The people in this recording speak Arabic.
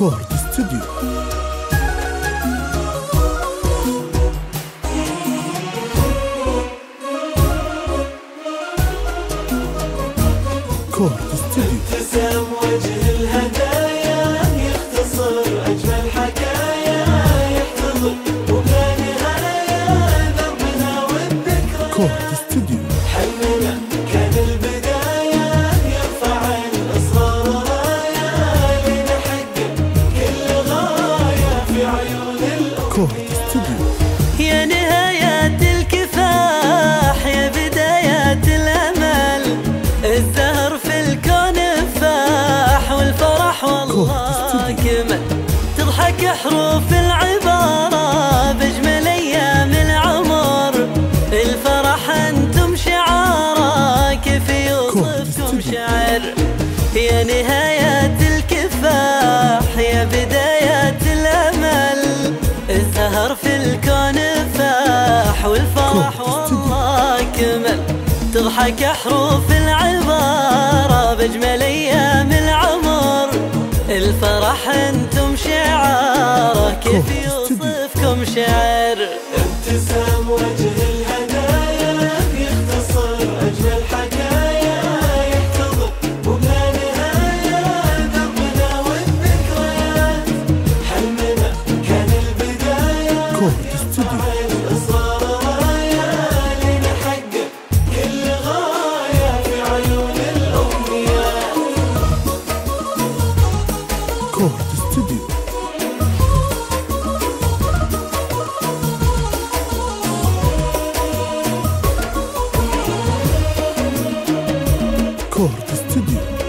Chord Studio Chord Studio ابتسام وجه الهدايا يختصر أجمل حكايا يحتضن وبلا نهاية دربنا والذكرى. الأم Chord Studio يا نهاية الكفاح يا بداية الأمل. الزهر في الكون فاح والفرح والله كمل. تضحك حروف العبارة بأجمل أيام العمر. الفرح أنتم شعارة كيف يوصفكم شعر؟ يا نهاية الكفاح يا بداية والفرح والله كمل. تضحك حروف العبارة بأجمل أيام العمر. الفرح أنتم شعارة كيف يوصفكم شعر؟ ابتسام وجه الهدايا يختصر أجمل حكايا يحتضن وبلا نهاية دربنا والذكريات. حلمنا كان البداية record studio.